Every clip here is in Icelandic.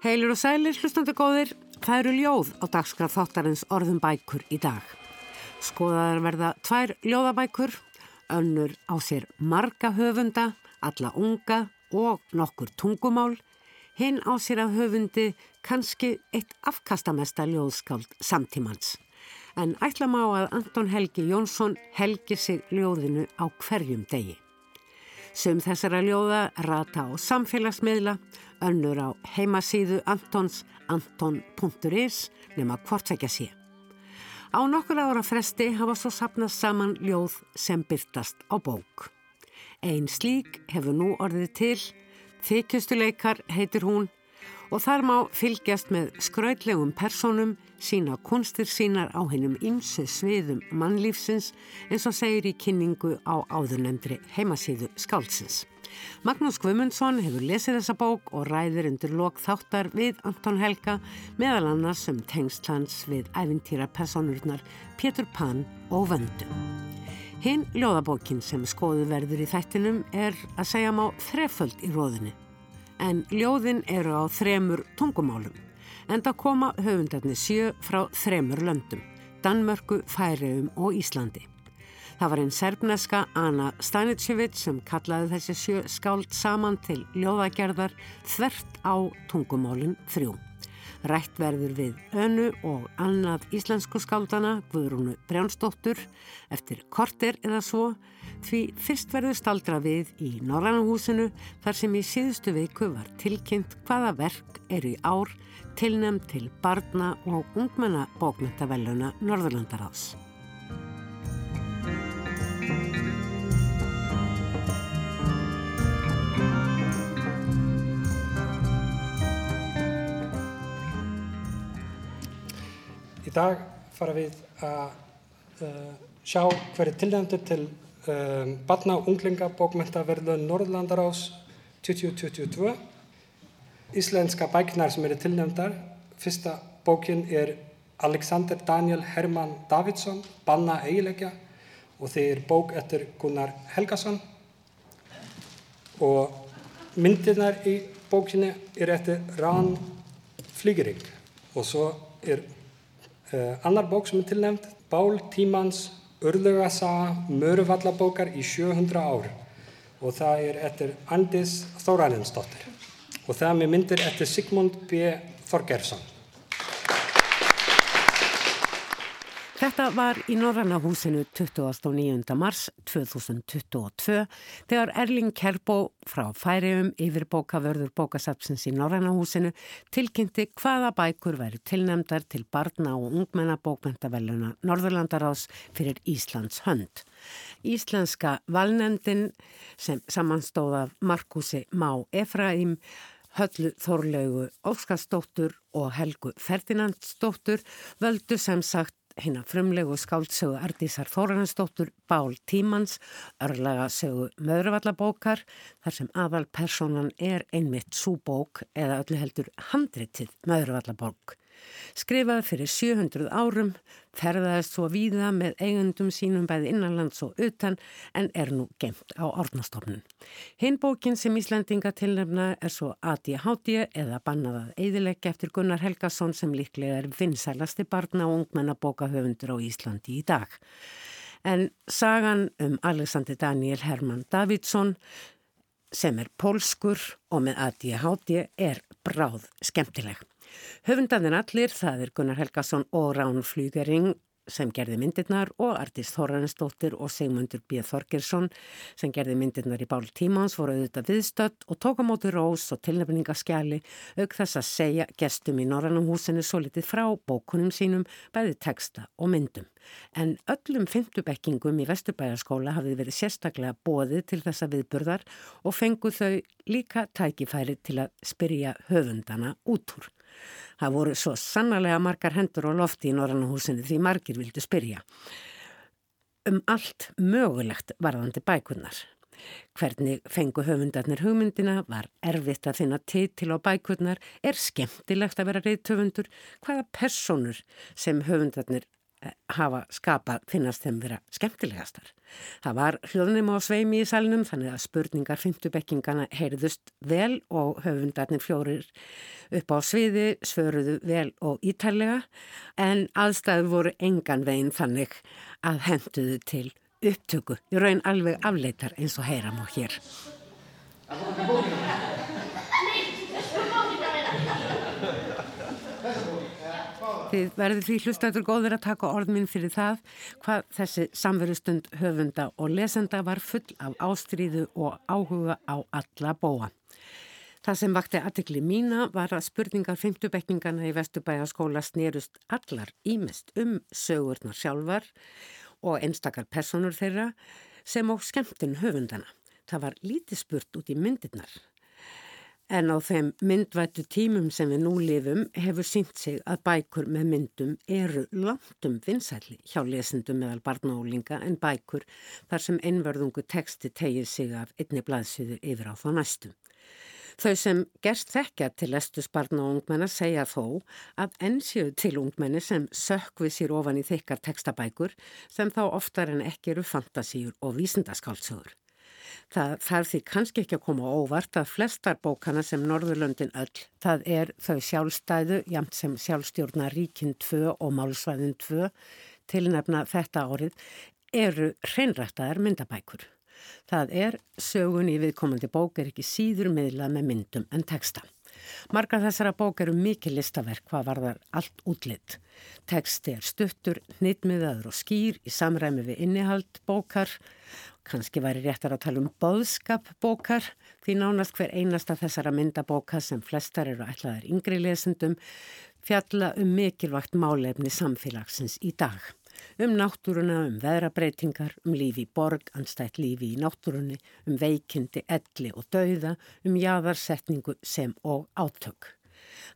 Heilir og sælir, hlustandi góðir, það eru ljóð á dagskraf þáttarins orðum bækur í dag. Skoðaðar verða tvær ljóðabækur, önnur á sér marga höfunda, alla unga og nokkur tungumál, hinn á sér að höfundi kannski eitt afkastamesta ljóðskáld samtímans. En ætla má að Anton Helgi Jónsson helgir sig ljóðinu á hverjum degi. Sum þessara ljóða rata á samfélagsmiðla, önnur á heimasíðu Antons anton.is nema hvortvekja sé. Á nokkur ára fresti hafa svo sapnast saman ljóð sem byrtast á bók. Einn slík hefur nú orðið til, þykjustuleikar heitir hún og þar má fylgjast með skrautlegum personum sína kunstir sínar á hennum ymsu sviðum mannlífsins eins og segir í kynningu á áðurnemndri heimasíðu skálsins. Magnús Guimundsson hefur lesið þessa bók og ræðir undir lok þáttar við Anton Helga meðal annars um tengstlans við æfintýra personurnar Pétur Pann og Vöndu. Hinn ljóðabókin sem skoðu verður í þættinum er að segja má þreföld í róðinni en ljóðin eru á þremur tungumálum en það koma höfundarnir sjö frá þremur löndum, Danmörku, Færium og Íslandi. Það var einn serbneska Anna Stanitsevits sem kallaði þessi sjö skáld saman til ljóðagerðar þvert á tungumálinn þrjú. Rætt verður við önu og annað íslensku skáldana Guðrúnu Brjánsdóttur eftir korter eða svo því fyrst verður staldra við í Norrannahúsinu þar sem í síðustu veiku var tilkynnt hvaða verk eru í ár tilnæmt til barna og ungmenna bókmyndavelluna Norðurlandarás. Í dag fara við að uh, sjá hverju tilnæmdur til um, barna og unglinga bókmyndaverðun Norðlandarás 2022. Íslenska bæknar sem eru tilnæmdar. Fyrsta bókin er Alexander Daniel Hermann Davidsson, Banna eigilegja og þeir er bók eftir Gunnar Helgason og myndirnar í bókinni er eftir Rann Flygering og svo er annar bók sem er tilnæmt, Bál tímans örlugasaga Möruvallabókar í 700 ár og það er eftir Andis Þórarinsdóttir og það með myndir eftir Sigmund B. Þorgersson. Þetta var í Norrannahúsinu 29. mars 2022 þegar Erling Kerbó frá Færium yfir bókavörður bókasapsins í Norrannahúsinu tilkynnti hvaða bækur væri tilnemdar til barna og ungmenna bókmyndavelluna Norðurlandarás fyrir Íslands hönd. Íslenska valnendin sem samanstóð af Markusi Má Efraím Höllu Þorlaugu Óskarsdóttur og Helgu Ferdinandsdóttur völdu sem sagt hérna frumlegu skáldsögu Ardísar Þórannsdóttur Bál Tímans, örlega sögu Möðruvallabókar þar sem aðal personan er einmitt súbók eða öllu heldur handritið Möðruvallabók. Skrifaði fyrir 700 árum, ferðaðist svo víða með eigundum sínum bæði innanlands og utan en er nú gemt á orðnastofnun. Hinn bókin sem Íslandinga tilnefna er svo ADHD eða bannaðað eidilegge eftir Gunnar Helgason sem líklega er vinsælasti barna og ungmenna bókahöfundur á Íslandi í dag. En sagan um Alexander Daniel Hermann Davidsson sem er pólskur og með ADHD er bráð skemmtileg. Höfundanir allir, það er Gunnar Helgason og Rán Flugering sem gerði myndirnar og Artist Þorranesdóttir og Sigmundur B. Þorgersson sem gerði myndirnar í bál tímans voru auðvitað viðstödd og tók á móti rós og tilnefningaskjali auk þess að segja gestum í Norrannumhúsinu svo litið frá bókunum sínum bæði texta og myndum. En öllum fymtubekkingum í Vesturbæjarskóla hafði verið sérstaklega bóðið til þessa viðburðar og fenguð þau líka tækifæri til að spyrja höfundana út úr. Það voru svo sannarlega margar hendur og lofti í Norrannahúsinu því margir vildu spyrja. Um allt mögulegt varðandi bækurnar. Hvernig fengu höfundarnir hugmyndina, var erfitt að finna titil á bækurnar, er skemmtilegt að vera reyðtöfundur, hvaða personur sem höfundarnir hafa skapað finnast þeim vera skemmtilegastar. Það var hljóðnum á sveimi í salnum þannig að spurningar fymtubekkingana heyrðust vel og höfundarnir fjórir upp á sviði svöruðu vel og ítælega en aðstæðu voru engan veginn þannig að henduðu til upptöku. Ég raun alveg afleitar eins og heyram á hér. Þið verður því hlustaður góður að taka orðminn fyrir það hvað þessi samverustund höfunda og lesenda var full af ástríðu og áhuga á alla bóa. Það sem vakti aðtikli mína var að spurningar fymtubekkingana í Vesturbæjaskóla snerust allar ímest um sögurnar sjálfar og einstakar personur þeirra sem á skemmtun höfundana. Það var lítið spurt út í myndirnar En á þeim myndvættu tímum sem við nú lifum hefur sínt sig að bækur með myndum eru langtum vinsæli hjá lesendum meðal barnálinga en bækur þar sem einverðungu teksti tegir sig af einni blaðsýðu yfir á þá næstum. Þau sem gerst þekkja til lestus barna og ungmenna segja þó að ennsjöu til ungmenni sem sökvi sér ofan í þykkar tekstabækur sem þá oftar en ekki eru fantasíur og vísindaskálsögur. Það þarf því kannski ekki að koma óvart að flestar bókana sem Norðurlöndin öll, það er þau sjálfstæðu, jamt sem sjálfstjórna Ríkin 2 og Málsvæðin 2, tilnefna þetta árið, eru hreinrættaðar myndabækur. Það er sögun í viðkomandi bók er ekki síður miðlað með myndum en texta. Margar þessara bók eru mikið listaverk hvað varðar allt útlitt. Teksti er stuttur, nýttmiðaður og skýr í samræmi við innihald bókar. Kanski væri réttar að tala um boðskap bókar því nánast hver einasta þessara myndabóka sem flestar eru ætlaðar yngri lesendum fjalla um mikilvægt málefni samfélagsins í dag um náttúruna, um veðrabreitingar, um lífi í borg, anstætt lífi í náttúrunni, um veikindi, elli og dauða, um jáðarsetningu sem og átök.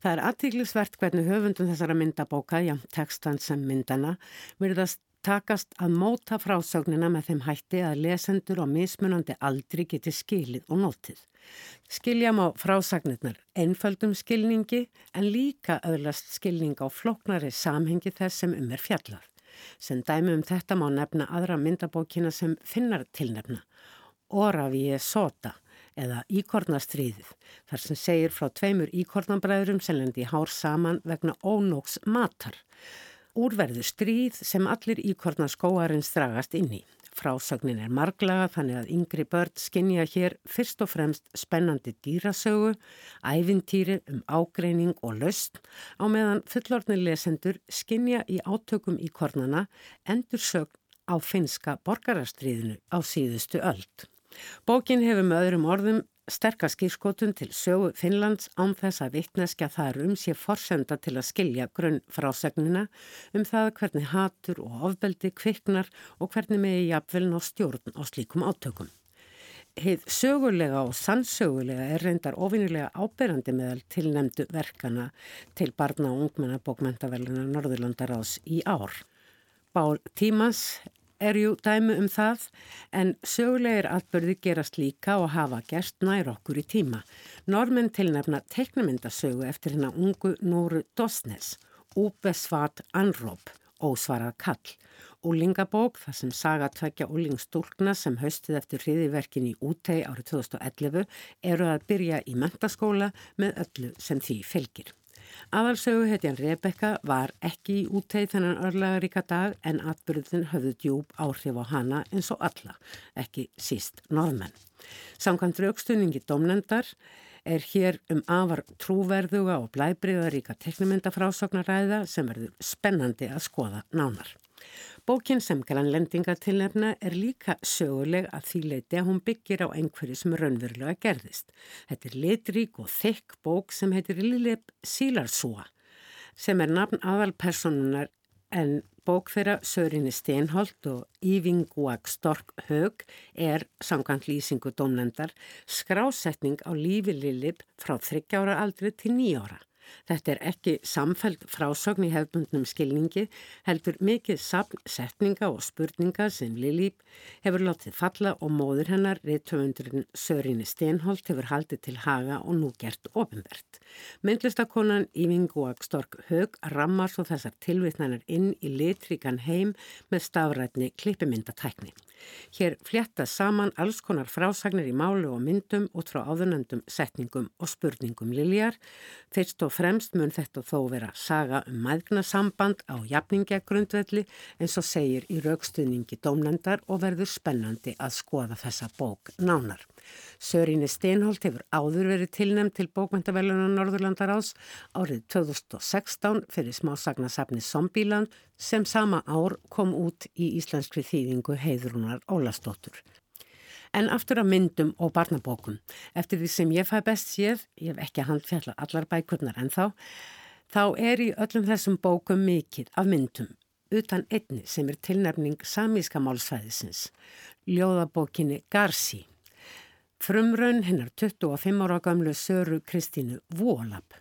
Það er aðtíklisvert hvernig höfundum þessara myndabóka, já, tekstan sem myndana, verðast takast að móta frásögnina með þeim hætti að lesendur og mismunandi aldri geti skilið og nótið. Skilja má frásagnirnar einföldum skilningi en líka öðlast skilning á floknari samhengi þess sem um er fjallað. Sem dæmi um þetta má nefna aðra myndabókina sem finnar tilnefna, Oravíi Sota eða Íkornastriðið, þar sem segir frá tveimur íkornabræðurum sem lendi hár saman vegna ónóks matar. Úrverður stríð sem allir íkornaskóarins dragast inn í. Frásögnin er marglaga þannig að yngri börn skinja hér fyrst og fremst spennandi dýrasögu, ævintýri um ágreining og löst á meðan fullorðni lesendur skinja í átökum í kornana endur sögn á finska borgarastriðinu á síðustu öld. Bókin hefur með öðrum orðum sterkar skýrskotun til sögu Finnlands án þess að vittneskja þar um sé forsenda til að skilja grunn frásegnina um það hvernig hatur og ofbeldi kviknar og hvernig megi jafnvel ná stjórn á slíkum átökum. Heið sögulega og sannsögulega er reyndar ofinnilega áberandi meðal tilnemdu verkana til barna og ungmenna bókmentaveluna Norðurlandaráðs í ár. Bál tímans er jú dæmi um það en sögulegir atbyrði gerast líka og hafa gerst nær okkur í tíma. Normen tilnefna teiknumyndasögu eftir hennar ungu Nóru Dosnes, Úbesvat Anróp, ósvarað kall. Úlingabók, það sem saga tveggja úlingstúlkna sem haustið eftir hriðiverkin í útei árið 2011 eru að byrja í mentaskóla með öllu sem því fylgir. Aðalsögu hetjan Rebecca var ekki í útteið þennan örlagaríka dag en atbyrðin höfðu djúb áhrif á hana eins og alla, ekki síst norðmenn. Samkvæmt raukstunningi domnendar er hér um afar trúverðuga og blæbriðaríka teknimyndafrásognaræða sem verður spennandi að skoða nánar. Bókin sem grannlendinga tilnefna er líka söguleg að því leiti að hún byggir á einhverju sem raunverulega gerðist. Þetta er litrík og þykk bók sem heitir Lillip Sílarsúa sem er nafn aðalpersonunar en bók þeirra Sörinni Steinholt og Ívinguag Stork Hög er samkvæmt lýsingu domnendar skrásetning á lífi Lillip frá 30 ára aldri til 9 ára. Þetta er ekki samfæld frásögn í hefbundnum skilningi, heldur mikið sapn setninga og spurninga sem Lilíp hefur látið falla og móður hennar, reytöfundurinn Sörinni Stenholt, hefur haldið til haga og nú gert ofinvert. Myndlistakonan Ívinguag Stork Hög rammar svo þessar tilvittnanar inn í litríkan heim með stafrætni klippimyndatækni. Hér flétta saman alls konar frásagnir í málu og myndum út frá áðunandum setningum og spurningum Liljar. Fyrst og fremst mun þetta þó vera saga um maðgnasamband á jafningagrundvelli eins og segir í raukstuðningi dómnendar og verður spennandi að skoða þessa bók nánar. Sörinni Steinholt hefur áður verið tilnæmt til bókmyndavellunar Norðurlandar ás árið 2016 fyrir smásagnasafni Zombieland sem sama ár kom út í íslenskri þýðingu heiðrunar Ólastóttur. En aftur að myndum og barnabókum. Eftir því sem ég fæ best séð, ég hef ekki handfjalla allar bækurnar en þá, þá er í öllum þessum bókum mikið af myndum, utan einni sem er tilnefning samíska málsfæðisins, ljóðabókinni Garci. Frumraun hennar 25 ára gamlu Söru Kristínu Vólab.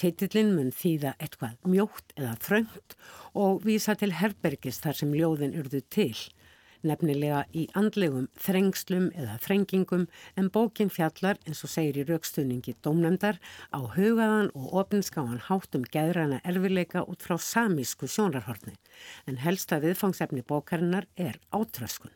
Teitillin mun þýða eitthvað mjótt eða þröngt og vísa til herbergis þar sem ljóðin urðu til. Nefnilega í andlegum þrengslum eða þrengingum en bókin fjallar eins og segir í raukstunningi dómnefndar á hugaðan og ofinskáan háttum geðrana erfileika út frá samísku sjónarhorni. En helsta viðfangsefni bókarinnar er átröskun.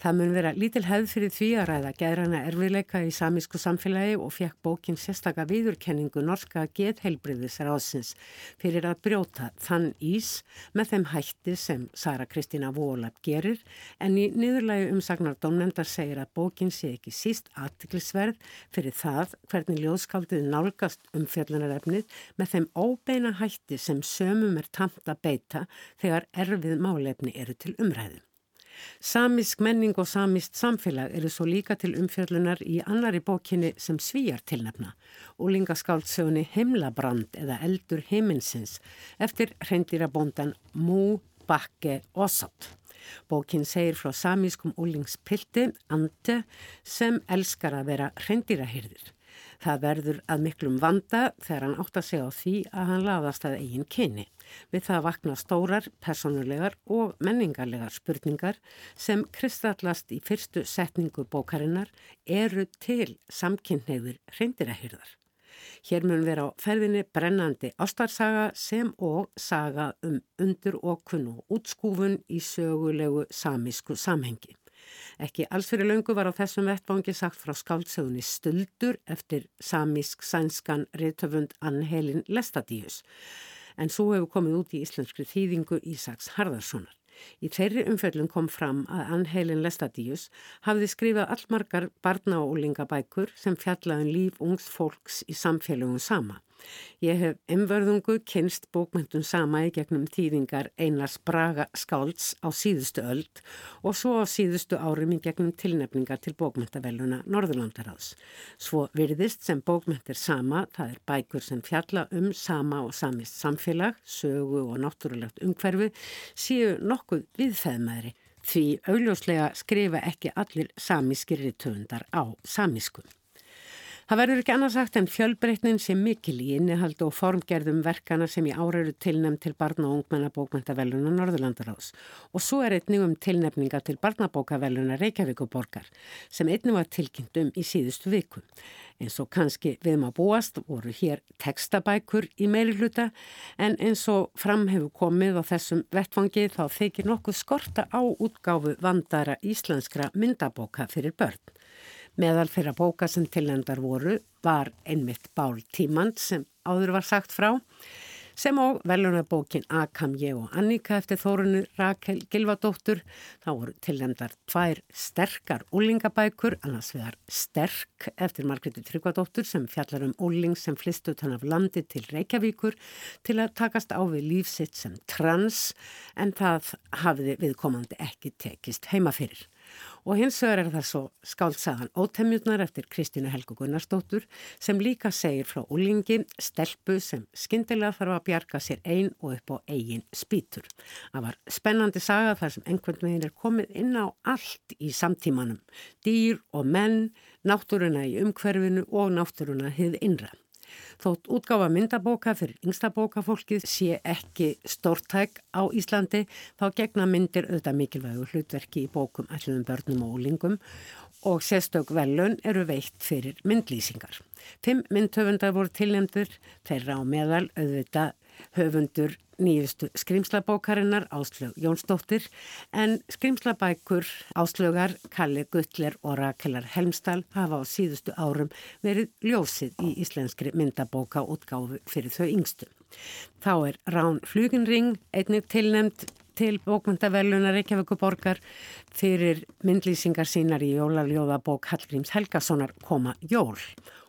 Það mun vera lítil hefð fyrir því að ræða geðrana erfiðleika í samísku samfélagi og fekk bókin sérstaka viðurkenningu norska geðheilbriðisráðsins fyrir að brjóta þann ís með þeim hætti sem Sara Kristína Vólab gerir en í niðurlægu umsagnar domnendar segir að bókin sé ekki síst aðtiklisverð fyrir það hvernig ljóðskaldið nálgast um fjallunarefnið með þeim óbeina hætti sem sömum er tamt að beita þegar erfið málefni eru til umræðum. Samisk menning og samist samfélag eru svo líka til umfjörlunar í annari bókinni sem svíjar tilnefna og lingaskáldsögunni Himlabrand eða Eldur heiminsins eftir hrendýrabóndan Mú Bakke Osot. Bókin segir frá samískum úlingspilti Ante sem elskar að vera hrendýrahyrðir. Það verður að miklum vanda þegar hann átt að segja á því að hann laðast að eigin kyni. Við það vakna stórar, personulegar og menningarlegar spurningar sem kristallast í fyrstu setningu bókarinnar eru til samkynneigður hreindirahyrðar. Hér mun vera á ferðinni brennandi ástarsaga sem og saga um undur og kunn og útskúfun í sögulegu samísku samhengi. Ekki alls fyrir löngu var á þessum vettvangi sagt frá skáldsögunni Stöldur eftir samísk sænskan reytöfund Ann Helin Lestadíus en svo hefur komið út í íslenskri þýðingu Ísaks Harðarssonar. Í þeirri umfellum kom fram að Ann Helin Lestadíus hafði skrifað allmargar barna og úlingabækur sem fjallaðun um líf ungs fólks í samfélögum sama. Ég hef umverðungu kynst bókmyndun sama í gegnum tíðingar Einars Braga skálds á síðustu öld og svo á síðustu árum í gegnum tilnefningar til bókmyndavelluna Norðurlandaráðs. Svo virðist sem bókmyndir sama, það er bækur sem fjalla um sama og samist samfélag, sögu og náttúrulegt umhverfu, séu nokkuð viðfæðmaðri því augljóslega skrifa ekki allir samískir rittöfundar á samískum. Það verður ekki annars sagt en fjölbreytnin sem mikil í innihald og formgerðum verkana sem í árauru tilnefn til barna- og ungmennabókmæntavellunar Norðurlandaráðs og svo er einnig um tilnefninga til barnabókavellunar Reykjavíkuborgar sem einnig var tilkynnt um í síðustu viku. Eins og kannski við maður búast voru hér tekstabækur í meiri hluta en eins og fram hefur komið á þessum vettfangi þá þykir nokkuð skorta á útgáfu vandara íslenskra myndabóka fyrir börn. Meðal þeirra bóka sem tilnendar voru var einmitt Bál Tímand sem áður var sagt frá sem á velunarbókin Akam, ég og Annika eftir þórunu Rakel Gilvadóttur. Þá voru tilnendar tvær sterkar úlingabækur, annars vegar Sterk eftir Margreði Tryggvadóttur sem fjallar um úling sem flistu þann af landi til Reykjavíkur til að takast á við lífsitt sem trans en það hafiði viðkomandi ekki tekist heima fyrir. Og hins vegar er það svo skáltsagan Ótemjutnar eftir Kristínu Helgu Gunnarsdóttur sem líka segir frá úlingi stelpu sem skindilega þarf að bjarga sér einn og upp á eigin spýtur. Það var spennandi saga þar sem einhvern veginn er komið inn á allt í samtímanum. Dýr og menn, náttúruna í umhverfinu og náttúruna hið innra. Þótt útgáfa myndabóka fyrir yngsta bókafólkið sé ekki stórtæk á Íslandi þá gegna myndir auðvitað mikilvægu hlutverki í bókum alluðum börnum og úlingum og sérstök velun eru veitt fyrir myndlýsingar. Fimm myndhöfundar voru tilnefndur, þeirra á meðal auðvitað höfundur nýjustu skrimslabókarinnar Áslög Jónsdóttir en skrimslabækur Áslögar, Kalli Guttler og Rakelar Helmstall hafa á síðustu árum verið ljósið í íslenskri myndabóka útgáfu fyrir þau yngstu. Þá er Rán Fluginring einnig tilnemd til bókmyndavellunar Reykjavíkuborgar fyrir myndlýsingar sínar í jólaljóðabók Hallgríms Helgasonar koma jól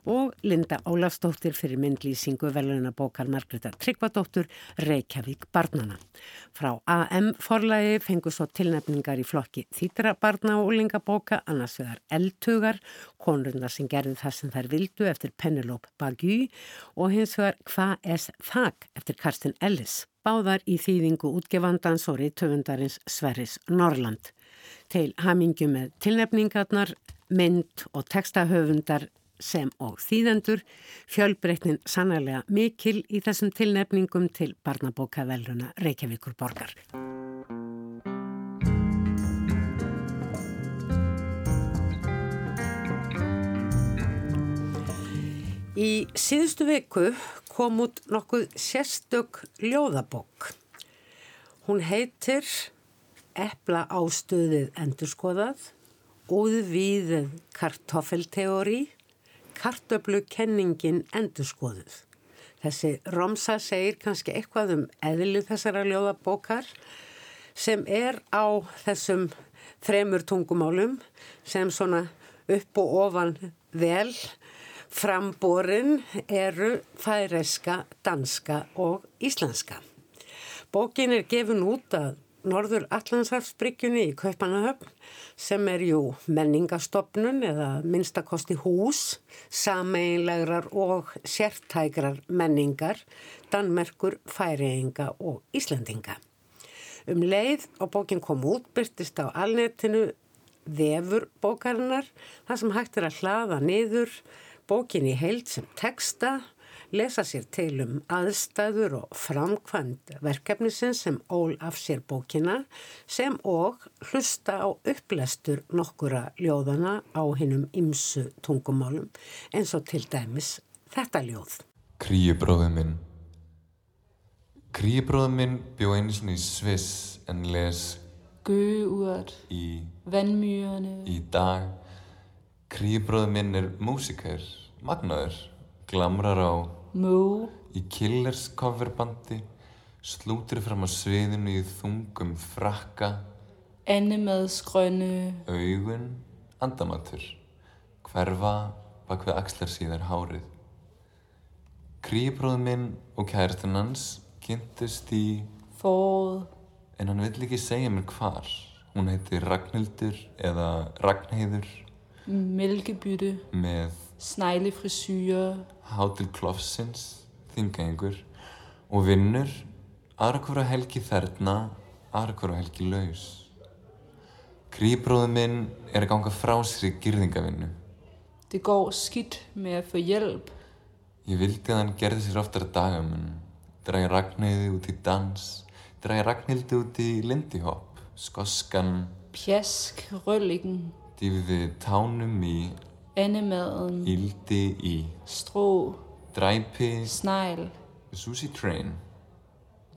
og Linda Ólafsdóttir fyrir myndlýsingu velunabókar Margreta Tryggvadóttur Reykjavík barnana. Frá AM forlægi fengur svo tilnefningar í flokki þýtra barna og úlingabóka annars vegar eldtugar, konurna sem gerði það sem þær vildu eftir Penelope Bagu og hins vegar Hva es þak eftir Karsten Ellis. Báðar í þýðingu útgefandans og rítöfundarins Sverris Norrland. Til hamingu með tilnefningarnar, mynd og textahöfundar sem og þýðendur fjölbreytnin sannarlega mikil í þessum tilnefningum til barnabókavelruna Reykjavíkur borgar. Í síðustu viku kom út nokkuð sérstök ljóðabók. Hún heitir Epla ástöðið endurskoðað, Úðvíðið kartoffelteóri kartöflu kenningin endurskoðuð. Þessi Romsa segir kannski eitthvað um eðlið þessara ljóðabókar sem er á þessum þremur tungumálum sem svona upp og ofan vel framborin eru færeska, danska og íslenska. Bókin er gefin út að Norður Allandsafsbryggjunni í Kaupanahöfn sem er jú menningastofnun eða minnstakosti hús, sameinlegrar og sértækrar menningar, Danmerkur, Færeinga og Íslandinga. Um leið og bókin kom út byrtist á alnetinu vefur bókarinnar, það sem hægt er að hlaða niður bókin í heild sem texta lesa sér til um aðstæður og framkvæmd verkefnisins sem ól af sér bókina sem og hlusta á upplestur nokkura ljóðana á hinnum ymsu tungumálum eins og til dæmis þetta ljóð. Kríubróðu minn. Kríubróðu minn bjó einu sinni í Sviss en les Gøgeurt í, Vandmyrerne í dag. Kríubróðu minn er músikær, magnaður, glamrar á Måge Í Killers coverbandi slútir fram á sviðinu í þungum frakka, Andemadsgrønne augun, andamatur, hverfa bak við axlar síðar hárið. Kríbróð minn og kærastinn hans kynntust í, Foråret en hann vill ekki segja mér hvar. Hún heitir Ragnhildur eða Ragnheiður. Mælkebytte með Sneglefrisyrer hátil klofsins, þingaengur og vinnur aðra hvora helgi þerna, aðra hvora helgi laus. Kríbróðu minn er að ganga frá sér í girðingavinnu. Det går skidt med at få hjælp Ég vildi að hann gerði sér oftar dagamun, dragi Ragnheiði út í dans, dragi Ragnhildi út í lindihopp, skoskan, Pjask Røllikken dýfði tánum í, Andemaden íldi í, Strå. Dræpi, Snegl. Sushi Train,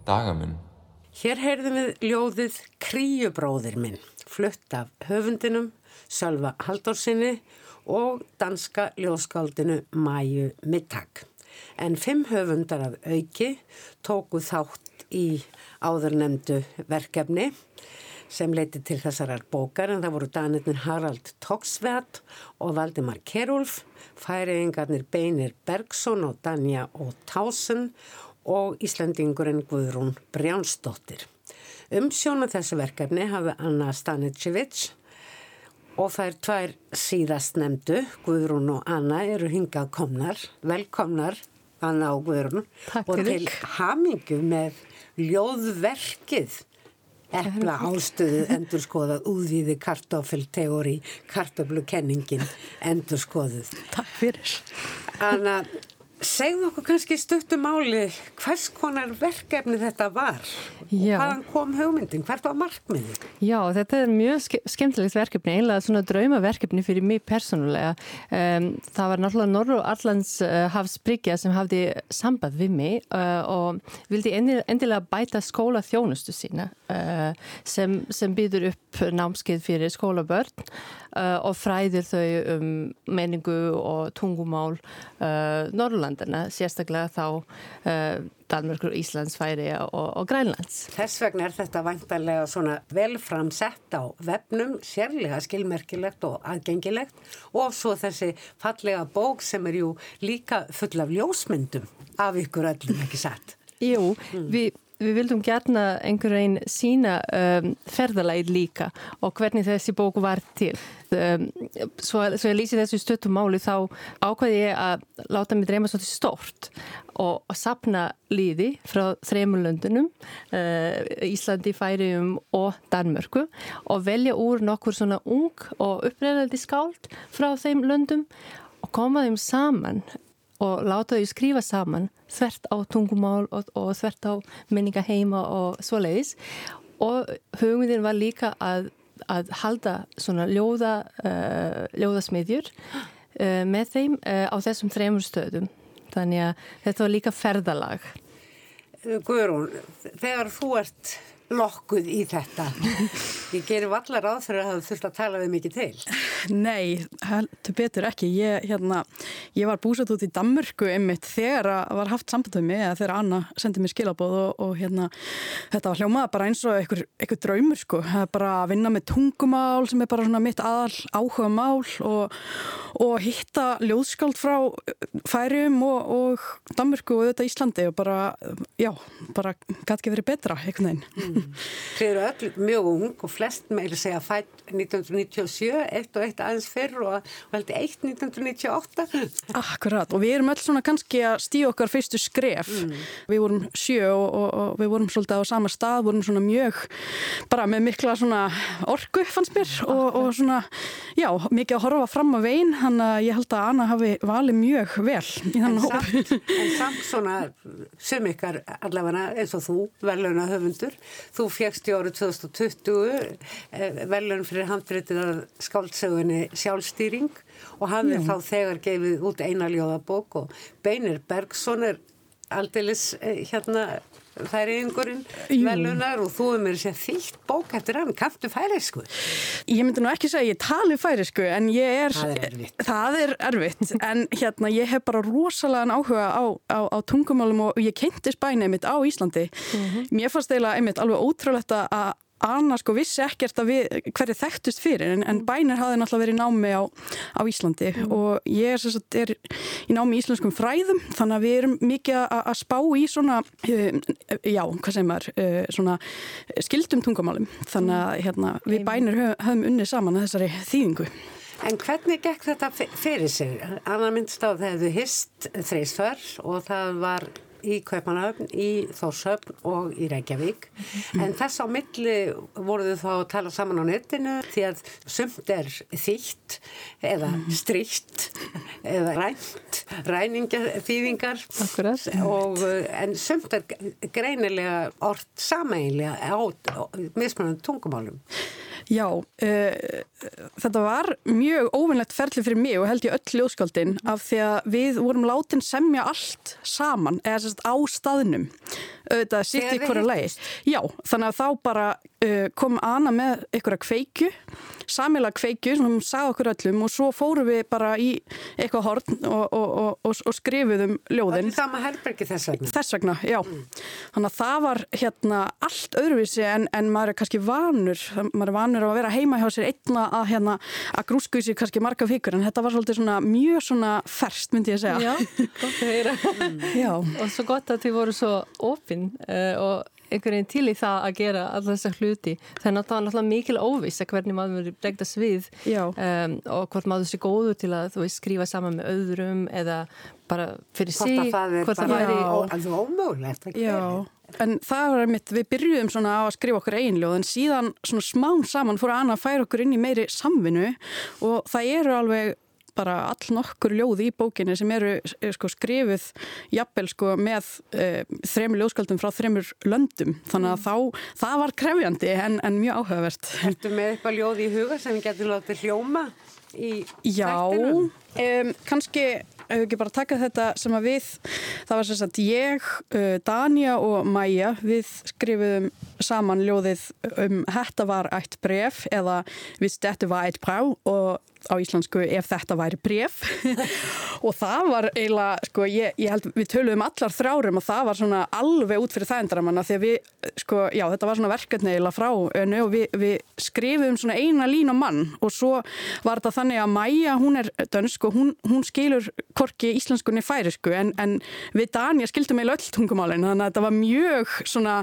dagamun. Hér heyrðum við ljóðið Kríubróðir minn, flutt af höfundinum Sölva Haldórsinni og danska ljóðskáldinu Mæju Mittag. En fimm höfundar af auki tóku þátt í áðurnemdu verkefni sem leiti til þessarar bókar en það voru danirnir Harald Toksveld og Valdimar Kerulf, færiðingarnir Beinir Bergson og Danja og Tásen og Íslandingurinn Guðrún Brjánsdóttir. Umsjóna þessu verkefni hafi Anna Stanicevic og þær tvær síðast nefndu, Guðrún og Anna, eru hingað komnar, velkomnar Anna og Guðrún. Takk og til hamingu með ljóðverkið Epla ástöðu endurskoðað úðvíði kartoffelteóri, kartoflukenningin endurskoðuð. Takk fyrir. Anna, segðu okkur kannski stuttum máli hvers konar verkefni þetta var Já. og hvaðan kom hugmyndin, hvert var markmiðið? Já, þetta er mjög ske skemmtilegt verkefni, einlega svona draumaverkefni fyrir mig persónulega. Um, það var náttúrulega Norru Allands uh, hafsbryggja sem hafði samband við mig uh, og vildi endilega bæta skóla þjónustu sína uh, sem, sem býður upp námskeið fyrir skólabörn uh, og fræðir þau um menningu og tungumál uh, Norrlandana, sérstaklega þá uh, Danmörkur, Íslands, Færi og, og Grænlands. Þess vegna er þetta vantarlega svona velframsett á vefnum, sérlega skilmerkilegt og aðgengilegt og svo þessi fallega bók sem er jú líka full af ljósmyndum af ykkur öllum, ekki satt? Jú, við við vildum gerna einhver einn sína um, ferðalæð líka og hvernig þessi bóku var til. Um, svo, svo ég lýsi þessu stöttum máli þá ákvæði ég að láta mig dreyma svolítið stort og að sapna líði frá þreymulöndunum, uh, Íslandi, Færium og Danmörku og velja úr nokkur svona ung og upprennandi skáld frá þeim löndum og koma þeim saman og láta þau skrifa saman þvert á tungumál og, og þvert á menningaheima og svoleiðis. Og hugmyndin var líka að, að halda svona ljóða, uh, ljóðasmiðjur uh, með þeim uh, á þessum þremur stöðum. Þannig að þetta var líka ferðalag. Guðrún, þegar þú ert lokkuð í þetta. Ég gerir vallar á þegar það þurft að tala við mikið til. Nei, heldur betur ekki. Ég, hérna, ég var búsat út í Danmörku einmitt þegar að var haft samband við mig eða þegar Anna sendið mér skilabóð og, og hérna, þetta var hljómað bara eins og einhver, einhver draumur sko. Bara að vinna með tungumál sem er bara svona mitt aðal áhuga mál og, og hitta ljóðskáld frá færium og, og Danmörku og þetta Íslandi og bara, já, bara gæti ekki verið betra einhvern veginn. Mm. Þið eru öll mjög ung og flest meira segja fætt 1997, eitt og eitt aðeins fyrr og, og heldur eitt 1998. Akkurat og við erum öll svona kannski að stíu okkar fyrstu skref. Mm. Við vorum sjö og, og, og við vorum svolítið á sama stað, vorum svona mjög bara með mikla svona orgu fannst mér og svona, já, mikið að horfa fram á veginn, hann að ég held að Anna hafi valið mjög vel í þann hóp. En samt svona sum ykkar allavega eins og þú, veluna höfundur, Þú fjækst í árið 2020 velun fyrir handréttið að skáldsögunni sjálfstýring og hann er þá þegar gefið út eina ljóðabók og Beinir Bergson er aldeilis hérna færiðingurinn velunar og þú er mér sér þýtt bók eftir hann, kanntu færiðsku? Ég myndi nú ekki segja að ég tali færiðsku en ég er, það er erfitt, það er erfitt. en hérna ég hef bara rosalega áhuga á, á, á tungumálum og ég kynnti spæni einmitt á Íslandi mm -hmm. mér fannst eiginlega einmitt alveg ótrúlegt að Anna sko vissi ekkert að við hverju þekktust fyrir en, en bænir hafði náttúrulega verið námi á, á Íslandi mm. og ég er, sagt, er í námi í íslenskum fræðum þannig að við erum mikið að, spá í svona, uh, já, hvað sem er, uh, svona skildum tungumálum þannig að hérna, við bænir höf, höfum unnið saman að þessari þýðingu. En hvernig gekk þetta fyrir sig? Anna myndst á þegar þau hist þreysför og það var í Kaupanöfn, í Þórshöfn og í Reykjavík. Mm. en þess á milli voruðu þá að tala saman á netinu því að sumt er þýtt eða stríkt eða rænt ræningaþýðingar og en sumt er greinilega orð sameinlega á mismunandi tungumálum Já, uh, þetta var mjög óvinnlegt ferli fyrir mig og held ég öll ljóðskaldin af því að við vorum látin semja allt saman, eða sérst á staðnum auðvitað sitt í hverju leið. Já, þannig að þá bara kom Anna með einhverja kveikju, samila kveikju sem hún sagði okkur öllum og svo fórum við bara í eitthvað horn og, og, og, og skrifuðum ljóðin. Það er sama herbergi þess vegna. Þess vegna, já. Mm. Þannig að það var hérna allt öðruvísi en, en maður er kannski vanur, maður er vanur að vera heima hjá sér einna að hérna að grúsku í sig kannski marga fikur en þetta var svolítið svona mjög svona ferst myndi ég segja. Já, gott að heyra. já. Og svo gott að þið voru svo opinn uh, og einhvern veginn til í það að gera alla þessa hluti. Þannig að það var náttúrulega mikil óviss að hvernig maður verið bregðast við um, og hvort maður sé góðu til að veist, skrifa saman með öðrum eða bara fyrir sí. Hvort það er bara alveg ómögulegt að gera. En það var mitt, við byrjuðum svona á að skrifa okkur einljóð en síðan svona smán saman fór að Anna að færa okkur inn í meiri samvinnu og það eru alveg bara all nokkur ljóð í bókinni sem eru sko, skrifuð jafnvel sko, með uh, þremur ljóðskaldum frá þremur löndum þannig að mm. þá, það var krefjandi en, en mjög áhugavert. Ertu með eitthvað ljóð í huga sem getur látið hljóma í Já, þættinum? Já, um, kannski ef við ekki bara taka þetta sem að við það var sagt ég, uh, Danja og Maja, við skrifuðum saman ljóðið um Þetta var eitt bref eða Hvis þetta var eitt brá og á íslensku ef þetta væri bref og það var eiginlega, sko, ég, ég held við töluðum allar þrárum og það var svona alveg út fyrir það endramanna því að við, sko, já þetta var svona verkefni eiginlega frá önnu og við, við skrifum svona eina lína mann og svo var þetta þannig að Maja, hún er dönsk og hún, hún skilur korki íslenskunni færisku en, en við Danja skildum eiginlega öll tungumálinn þannig að þetta var mjög svona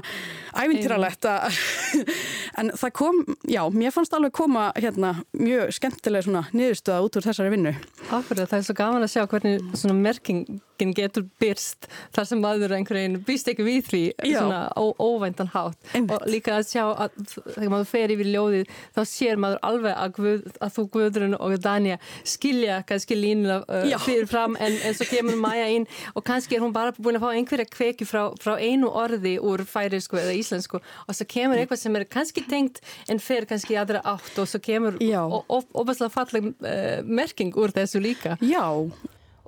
ævintýralegt að en það kom, já, mér fannst alveg koma hérna mjög skemmtilega svona niðurstöða út úr þessari vinnu. Akkurat, það. Er svo gaman að sjá hvernig svona merkingin getur byrst þar sem maður einhvern veginn býst ekki við því svona óvæntan hátt. Einmitt. og líka að sjá að þegar maður fer yfir ljóðið þá sér maður alveg að, guð, að þú Guðrun og Danja skilja kannski línuna uh, fyrir fram en, en svo kemur Maja inn og kannski er hún bara búin að fá einhverja kveki frá, frá einu orði úr færisku eða íslensku og svo kemur eitthvað sem er kannski tengt en fer kannski aðra átt og svo kemur óbærslega falleg uh, merking úr þessu líka. Já.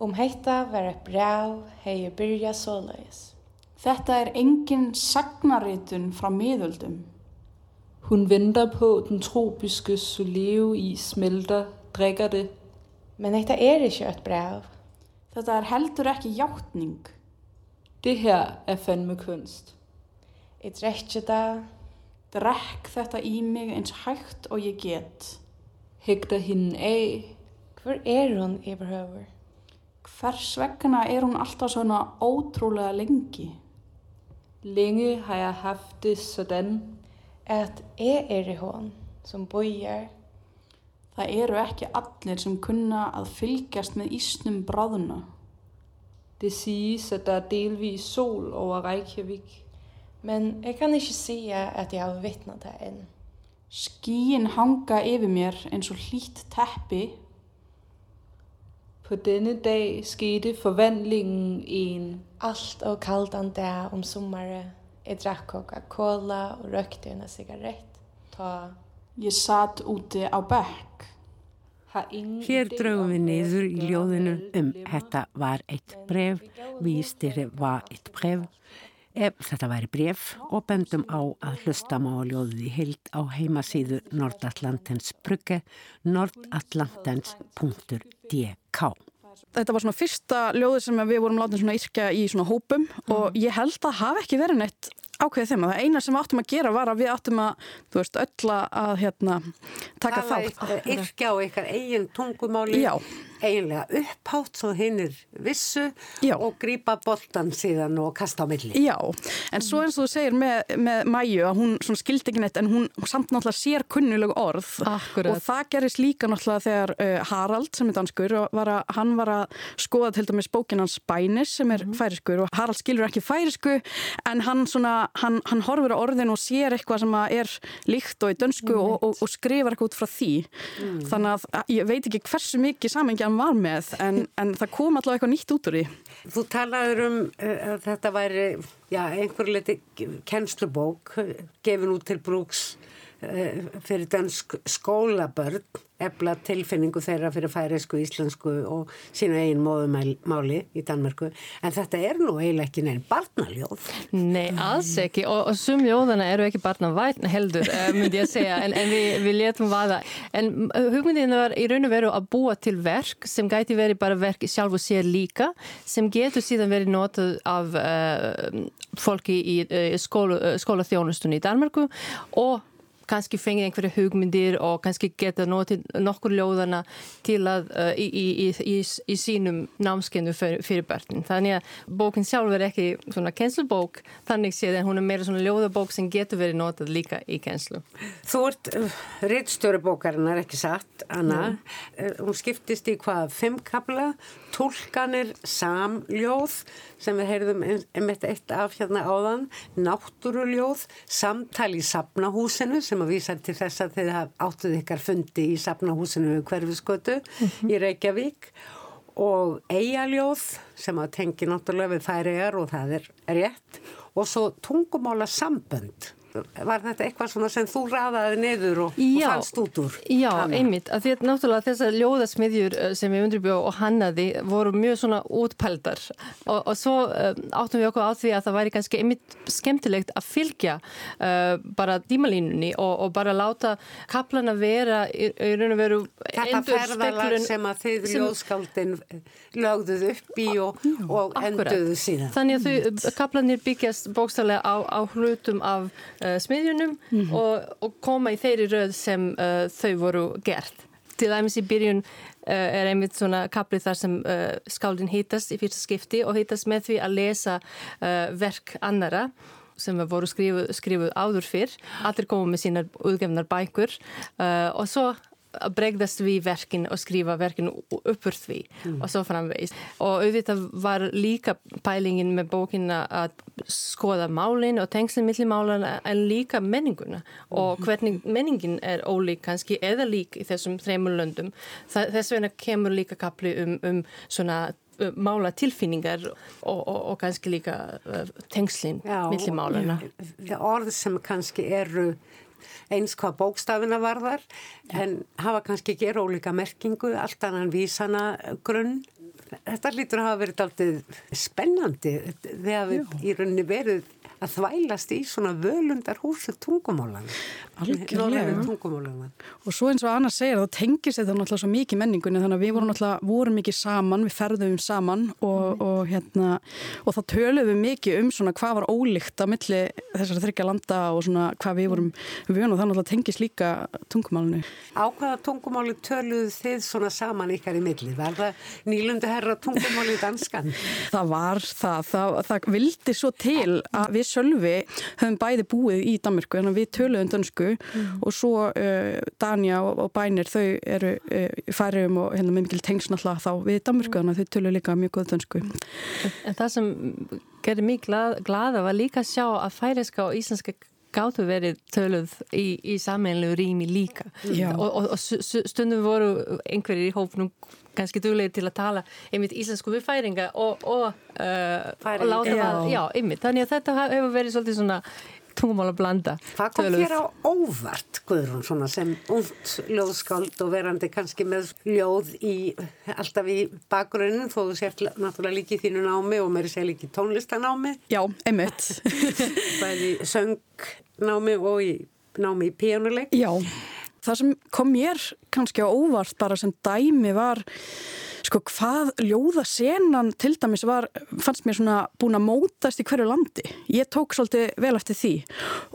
Um heita verið brjá hegi byrja svoleiðis. Þetta er engin sagnaritun frá miðöldum. Hun venter på den tropiske soleo-is smelter, drikker det. Men þetta er ekki ett brjá. Þetta er heldur ekki hjáttning. Det her er fannme kunst. Ég drekki það. Drekk þetta í mig eins hægt og ég get hægter hende af. Hvor er hun yfirhöfur? Hvers vegna er hún alltaf svona ótrúlega lengi? Længe har jeg haft det sådan. At ég er í hún sem bújar. Það eru ekki allir sem kunna að fylgjast með ísnum bráðuna. Det siges at der er delvis sol over Reykjavik. Men jeg kan ikke sige at jeg har vittnat það enn. Skíin hanga yfir mér eins og hlýtt teppi. På denne dag skete forvandlingen en allt og kaldan dag om sommaren. Jeg drakk Coca-Cola og røkte en cigarett. Ta. Ég satt úti á bekk. Hér draugum við niður í ljóðinu um þetta var eitt bref, vístir var eitt bref ef þetta væri bref og bendum á að hlusta má að ljóðið í heild á heimasíðu Nordatlantens brugge nordatlantens.dk Þetta var svona fyrsta ljóði sem við vorum látið svona yrkja í svona hópum mm. og ég held að hafa ekki verið neitt ákveðið þeim. Það eina sem við áttum að gera var að við áttum að, þú veist, öll að hérna, taka þátt. Yrkja á ykkar eigin tungumáli. Já eiginlega upphátt svo hinn er vissu Já. og grýpa boltan síðan og kasta á milli. Já, en svo eins og þú segir með, með Mæju að hún skildi ekki neitt en hún samt náttúrulega sér kunnuleg orð Akkurat. og það gerist líka náttúrulega þegar uh, Harald sem er danskur var að, hann var að skoða til dæmis bókinans Bænis sem er mm -hmm. færiskur og Harald skilur ekki færisku en hann, svona, hann, hann horfur á orðin og sér eitthvað sem er líkt og í dönsku mm og, og, og skrifar eitthvað út frá því mm. þannig að ég veit ekki hversu mikið samengja hann var með en, en það kom allavega eitthvað nýtt út úr því. Þú talaður um uh, að þetta væri já, einhver liti kennslubók gefin út til brúks fyrir dansk skólabörn ebla tilfinningu þeirra fyrir færiðsku, íslensku og sína eigin móðumáli í Danmörku. En þetta er nú eiginlega ekki neina barnaljóð. Nei, alls ekki. Og, og sum ljóðana eru ekki barnavætna heldur uh, myndi ég að segja, en, en við, við letum vaða. En uh, hugmyndinu var í raun og veru að búa til verk sem gæti verið bara verk sjálf og sér líka sem getur síðan verið notað af uh, fólki í uh, skóla, skólaþjónustunni í Danmörku og kannski fengið einhverju hugmyndir og kannski geta nokkur ljóðana til að uh, í, í, í, í sínum námskennu fyrir, fyrir börnin. Þannig að bókin sjálf er ekki svona kennslubók þannig séð en hún er meira svona ljóðabók sem getur verið notað líka í kennslu. Þú ert uh, rittstjóri bókarinnar ekki satt, Anna. Uh, hún skiptist í hvað, fimm kapla, tólkanir, samljóð sem við heyrðum einmitt eitt af hérna áðan, náttúruljóð, samtali í sapnahúsinu sem sem að vísa til þess að þið áttuð ykkar fundi í safnahúsinu hverfiskötu mm -hmm. í Reykjavík. Og eigaljóð sem að tengi náttúrulega við færiðar og það er rétt. Og svo tungumála sambönd var þetta eitthvað svona sem þú ræðaði niður og, og fannst út úr? Já, hana? einmitt, að því að náttúrulega þessar ljóðasmiðjur eh, sem við undirbjóð og hannaði voru mjög svona útpældar og, og svo uh, áttum við okkur á því að það væri kannski einmitt skemmtilegt að fylgja uh, bara dímalínunni og, og bara láta kaplana vera í, í raun og veru Þetta ferðalag sem að þið ljóðskáldin lögðuð upp í og enduðu síðan. Þannig að þau, kaplanir byggjast bókstaflega á, á hlutum af uh, smiðjunum mm -hmm. og, og koma í þeirri röð sem uh, þau voru gert. Til dæmis í byrjun uh, er einmitt svona kaplið þar sem skáldin hýtast í fyrsta skipti og hýtast með því að lesa verk annara sem voru skrifuð, skrifuð áður fyrr. Allir komið með sínar útgefnar bækur og svo að bregðast við verkin og skrifa verkin uppur því mm. og svo framvegis og auðvitað var líka pælingin með bókina að skoða málin og tengslinn millir málana en líka menninguna og mm. hvernig menningin er ólík kannski eða lík í þessum þreymur löndum þess vegna kemur líka kapli um, um svona mála tilfinningar og, og, og kannski líka tengslinn millir málana Orð sem kannski eru eins hvað bókstafina varðar en hafa kannski ekki ólíka merkingu, allt annan vísana grunn. Þetta lítur að hafa verið alltaf spennandi þegar við í rauninni verið að þvælast í svona völundar húsu tungumálan og svo eins og Anna segir þá tengis þetta náttúrulega svo mikið menningunni þannig að við vorum náttúrulega vorum mikið saman við ferðum saman og, mm. og hérna og þá töluðum við mikið um svona hvað var ólíkt á milli þessar þryggja landa og svona hvað við vorum við vunum það náttúrulega tengis líka tungumálinu Á hvaða tungumáli töluðu þið svona saman ykkar í milli? Var það nýlundu herra tungumáli danskan? Það var það, það, það vildi svo til að við Sölvi höfum bæði búið í Danmörku en við töluðum dansku mm. og svo uh, Danja og, og Bænir þau eru uh, færiðum og hérna með mikil tengsn alltaf þá við Danmörku þannig að þau töluðu líka mjög góð dansku. En, en það sem gerir mjög glad, glada var líka að sjá að færiðska og íslenska gáttu verið töluð í, í sammeilinu rými líka og, og, og stundum voru einhverjir í hófnum kannski duglegir til að tala einmitt íslensku við færinga og, og, uh, og láta það, já, einmitt, þannig að þetta hefur verið svolítið svona tungumál að blanda. Hvað kom þér á óvart, Guðrún, svona sem und ljóðskáld og verandi kannski með ljóð í, alltaf í bakgrunnin, þó þú sért náttúrulega líki þínu námi og mér sé líki tónlistanámi. Já, einmitt. Bæði söngnámi og í námi í píjónuleik. Já, það sem kom mér kannski á óvart bara sem dæmi var sko hvað ljóðasenan til dæmis var, fannst mér svona búin að mótast í hverju landi. Ég tók svolítið vel eftir því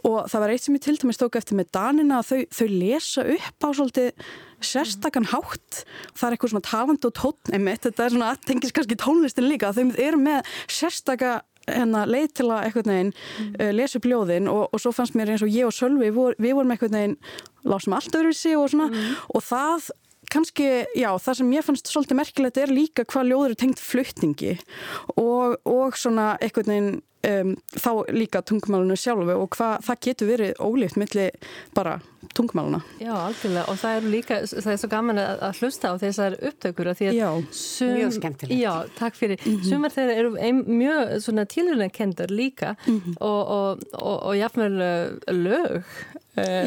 og það var eitt sem ég til dæmis tók eftir með Danina að þau, þau lesa upp á svolítið sérstakann hátt. Það er eitthvað svona taland og tótn einmitt, þetta er svona aðtengis kannski tónlistin líka, þau eru með sérstaka hérna, leið til að eitthvað neginn mm. uh, lesa upp ljóðin og, og svo fannst mér eins og ég og Sölvi, vor, við vorum eitthvað neginn lásum allt öðru í sig og svona mm. og það kannski, já, það sem ég fannst svolítið merkilegt er líka hvað ljóður er tengt flutningi og, og svona eitthvað neginn um, þá líka tungumálunu sjálfu og hvað það getur verið ólíft millir bara tungumáluna. Já, algjörlega og það er líka, það er svo gaman að, að hlusta á þessar upptökur að því að já, sum, mjög skemmtilegt. Já, takk fyrir. Mm -hmm. Sumar þeirra eru ein, mjög svona tilhörnakendar líka mm -hmm. og, og, og, og jáfnveil uh, lög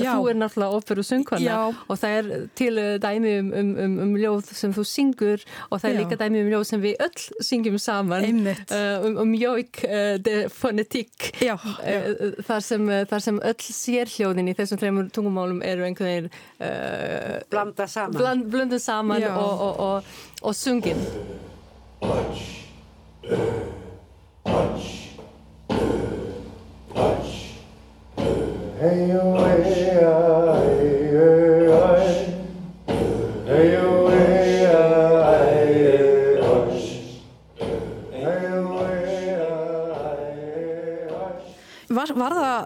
Já. Þú er náttúrulega óperu söngkona og það er til dæmi um, um, um, um ljóð sem þú syngur og það er Já. líka dæmi um ljóð sem við öll syngjum saman. Uh, um mjóik uh, de fonetík uh, þar, þar sem öll sérhljóðin í þessum þreymur tungumálum eru einhvern veginn uh, blanda saman, bland, blanda saman og, og, og, og sungin. Touch Touch Touch Hey, oh, hey, hey, hey,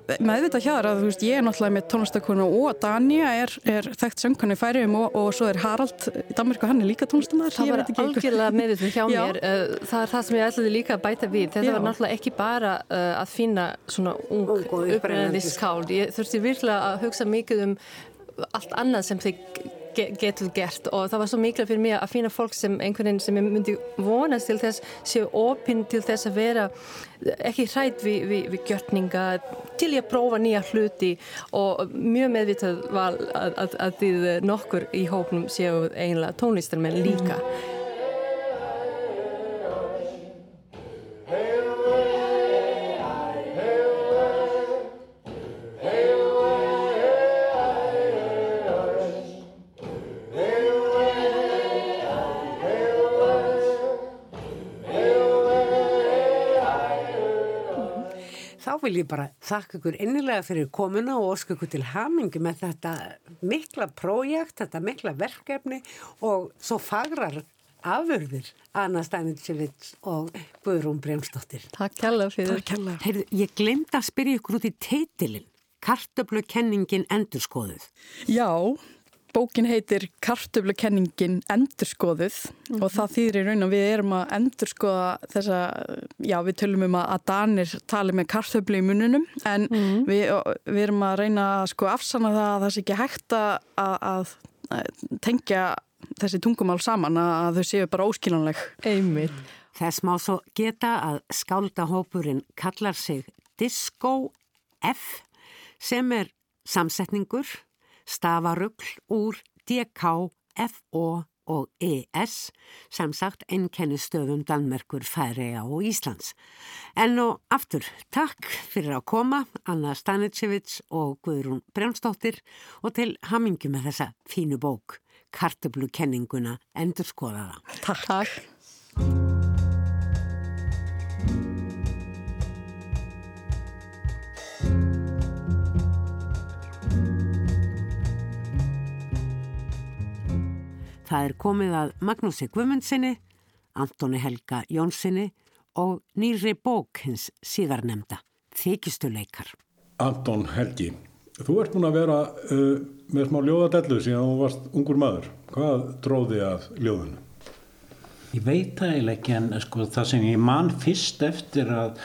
með meðvita hér að þú veist ég er náttúrulega með tónlistakonu og Dania er, er þekkt söngkonu í færiðum og, og svo er Harald í Danmark og hann er líka tónlistamæður. Það var algjörlega meðvitað hjá Já. mér. Uh, það er það sem ég ætlaði líka að bæta við. Þetta Já. var náttúrulega ekki bara uh, að finna svona ung upprennandi skáld. Ég þurfti virkilega að hugsa mikið um allt annað sem þið getur gert. Og það var svo mikla fyrir mig að finna fólk sem einhvern veginn sem ég myndi vonast til þess séu opinn til þess að vera ekki hrætt við, við, við gjörninga til ég prófa nýja hluti. Og mjög meðvitað var að, að, að þið nokkur í hópnum séu einlega tónlistarmenn líka. Mm. Vil ég bara þakka ykkur innilega fyrir komuna og óska ykkur til hamingi með þetta mikla prójekt, þetta mikla verkefni og svo fagrar afurðir Anna Stæminsevits og Guðrún Bremsdóttir. Takk kella fyrir. Takk kella. Heyrðu, ég glemd að spyrja ykkur út í teitilinn. Kartöflu kenningin endurskoðuð. Já, Bókin heitir Kartöflukenningin endurskoðuð mm -hmm. og það þýðir í raun og við erum að endurskoða þessa, já við tölum um að Danir tali með kartöflu í mununum en mm -hmm. við, við erum að reyna að sko afsanna það að það sé ekki hægt að, að, að tengja þessi tungumál saman að þau séu bara óskiljanleg. Einmitt. Þess má svo geta að skáldahópurinn kallar sig Disco F sem er samsetningur stafarugl úr DK, FO og ES, sem sagt ennkennustöfum Danmerkur, Færiða og Íslands. En og aftur, takk fyrir að koma, Anna Stanitsevits og Guðrún Brjánsdóttir og til hamingi með þessa fínu bók, Kartablukenninguna endurskoðaða. Takk. takk. Það er komið að Magnúsi Guðmundsinni, Antoni Helga Jónssoni og nýri bók hins síðarnemda, Þykistuleikar. Anton Helgi, þú ert búin að vera uh, með smá ljóðadellu síðan þú varst ungur maður. Hvað dróði að ljóðinu? Ég veit það ekki en sko, það sem ég man fyrst eftir að,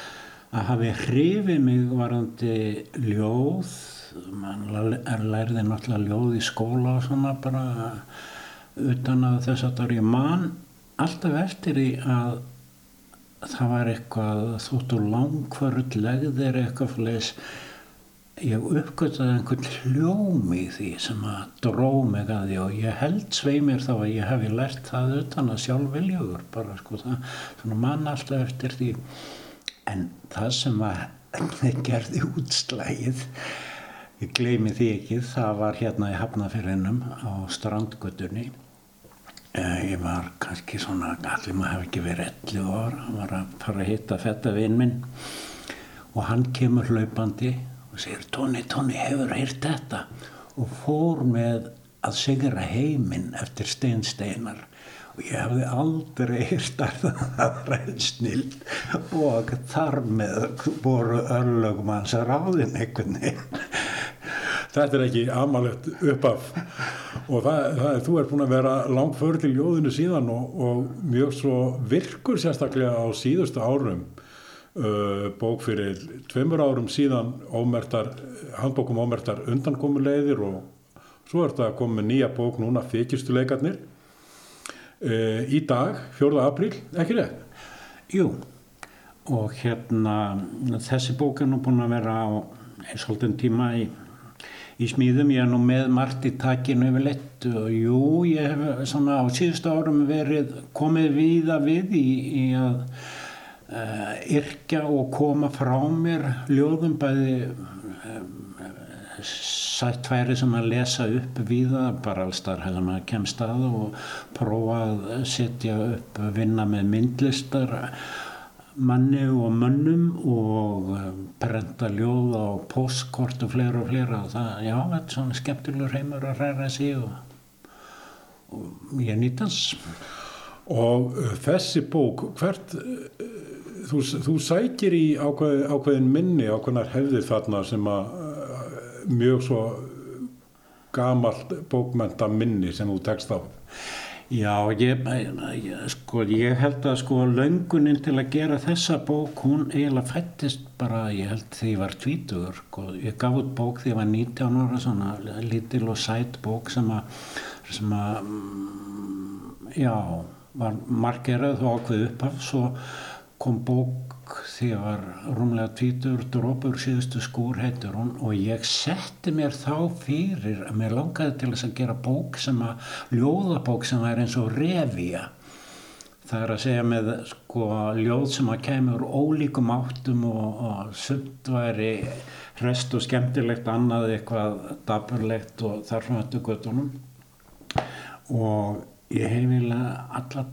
að hafi hrifið mig varandi ljóð, mann lærði náttúrulega ljóð í skóla og svona bara utan að þess að það er ég man alltaf eftir í að það var eitthvað þóttu langkvörð legðir eitthvað fleis ég uppgöttaði einhvern hljóm í því sem að dró mig að því og ég held sveimir þá að ég hefi lært það utan að sjálf viljögur bara sko það, svona mann alltaf eftir því. En það sem að gerði útslægið ég gleymi því ekki það var hérna í Hafnafjörðinum á strandgötunni. Eh, ég var kannski svona, allir maður hef ekki verið 11 ára, hann var að fara að hitta þetta vinn minn. Og hann kemur hlaupandi og segir Tóni, Tóni, hefur heyrt þetta? Og fór með að sigra heiminn eftir steinsteinar. Og ég hefði aldrei heyrt að það var einn snill og þar með voru örlögum hans að ráðin einhvern veginn þetta er ekki amalett uppaf og það, það er, þú er búin að vera langt fyrir til jóðinu síðan og, og mjög svo virkur sérstaklega á síðustu árum uh, bók fyrir tveimur árum síðan ómertar, handbókum ómertar undankomulegðir og svo er þetta komið nýja bók núna Þykjustuleikarnir uh, í dag, 4. apríl, ekki rétt? Jú og hérna þessi bók er nú búin að vera á eins og haldun tíma í í smíðum, ég er nú með margt í takinu yfir lett og jú, ég hef svona á síðustu árum verið komið viða við í, í að uh, yrkja og koma frá mér ljóðum bæði uh, sætt færi sem að lesa upp viða, bara allstar hefðan að kemst að og prófa að setja upp, vinna með myndlistar manni og mönnum og eh, prenta ljóð á postkort og fleira og fleira og það, já, þetta er svona skemmtilegur heimur að hræra sig og, og ég nýtans Og uh, þessi bók, hvert uh, þú, þú sækir í ákveð, ákveðin minni ákveðnar hefðir þarna sem að mjög svo gamalt bókmenta minni sem þú tekst á. Já, ég, ég, sko, ég held að sko löngunin til að gera þessa bók, hún eiginlega fættist bara, ég held því ég var tvítugur, sko. Ég gaf út bók því ég var 19 ára, svona lítil og sætt bók sem að, sem að, mm, já, var margerað og ákveð uppaf, svo kom bók því að var rúmlega tvítur drópur síðustu skúr heitur hún og ég setti mér þá fyrir að mér langaði til þess að gera bók sem að ljóðabók sem er eins og revía. Það er að segja með sko ljóð sem að kemur ólíkum áttum og, og sumt væri hrest og skemmtilegt annað eitthvað daburlegt og þarfum að dugötunum og ég hef eiginlega alla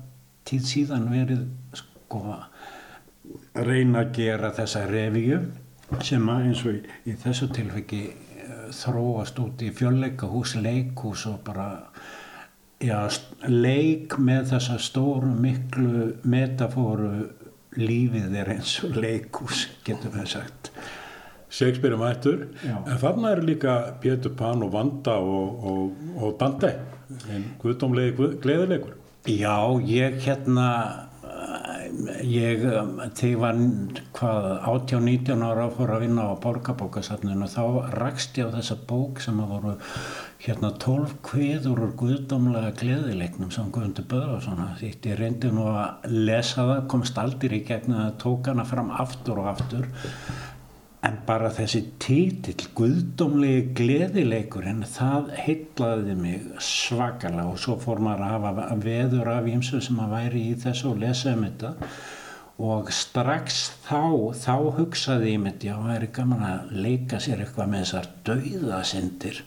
tíð síðan verið sko reyna að gera þessa revíu sem að eins og í, í þessu tilfengi uh, þróast út í fjölleikahús, leikhús og bara já, leik með þessa stóru miklu metafóru lífið er eins og leikhús getur við sagt. Shakespeare er mættur en þarna eru líka Pétur Pan og Vanda og, og, og Dante en guðdómlegi gleðilegur Já, ég hérna ég þegar var hvað 18-19 ára fór að vinna á borgarbókasafninu þá rakst ég á þessa bók sem að voru hérna 12 kviður úr guðdómlega gleðilegnum sem Guðmundur Böðvarsson því ég reyndi nú að lesa það komst aldrei í gegn að tók hana fram aftur og aftur en bara þessi títill guðdómlegi gleðileikur en það heitlaði mig svakalega. Og svo fór maður að hafa veður af ímsu sem að væri í þessu og lesa um þetta. Og strax þá þá hugsaði ég mitt já það er gaman að leika sér eitthvað með þessar dauðasindir.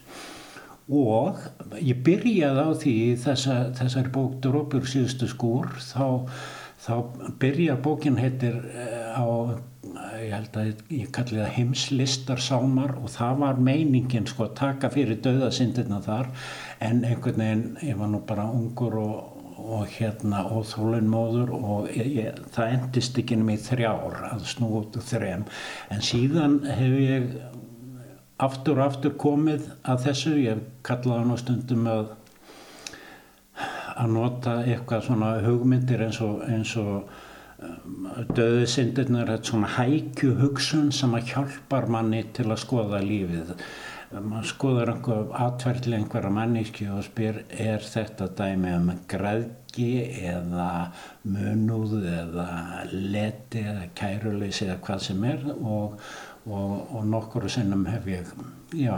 Og ég byrjaði á því þessa, þessari bók Drópur síðustu skúr þá, þá byrjar bókin heitir eh, á ég held að ég kalli það heimslistarsámar og það var meiningin sko að taka fyrir döðasindirna þar. En einhvern veginn, ég var nú bara ungur og, og hérna óþólunmóður og ég, ég, það endist ekki um í þrjár að snú út úr þrem. En síðan hef ég aftur og aftur komið að þessu, ég kallaði hann á stundum að að nota eitthvað svona hugmyndir eins og eins og döðusindirna er svona hækju hugsun sem að hjálpar manni til að skoða lífið. Mann skoður einhver atverðli einhverja manníski og spyr er þetta dæmi um græðki eða munúð eða leti eða kæruleysi eða hvað sem er? Og, og, og nokkuru sinnum hef ég já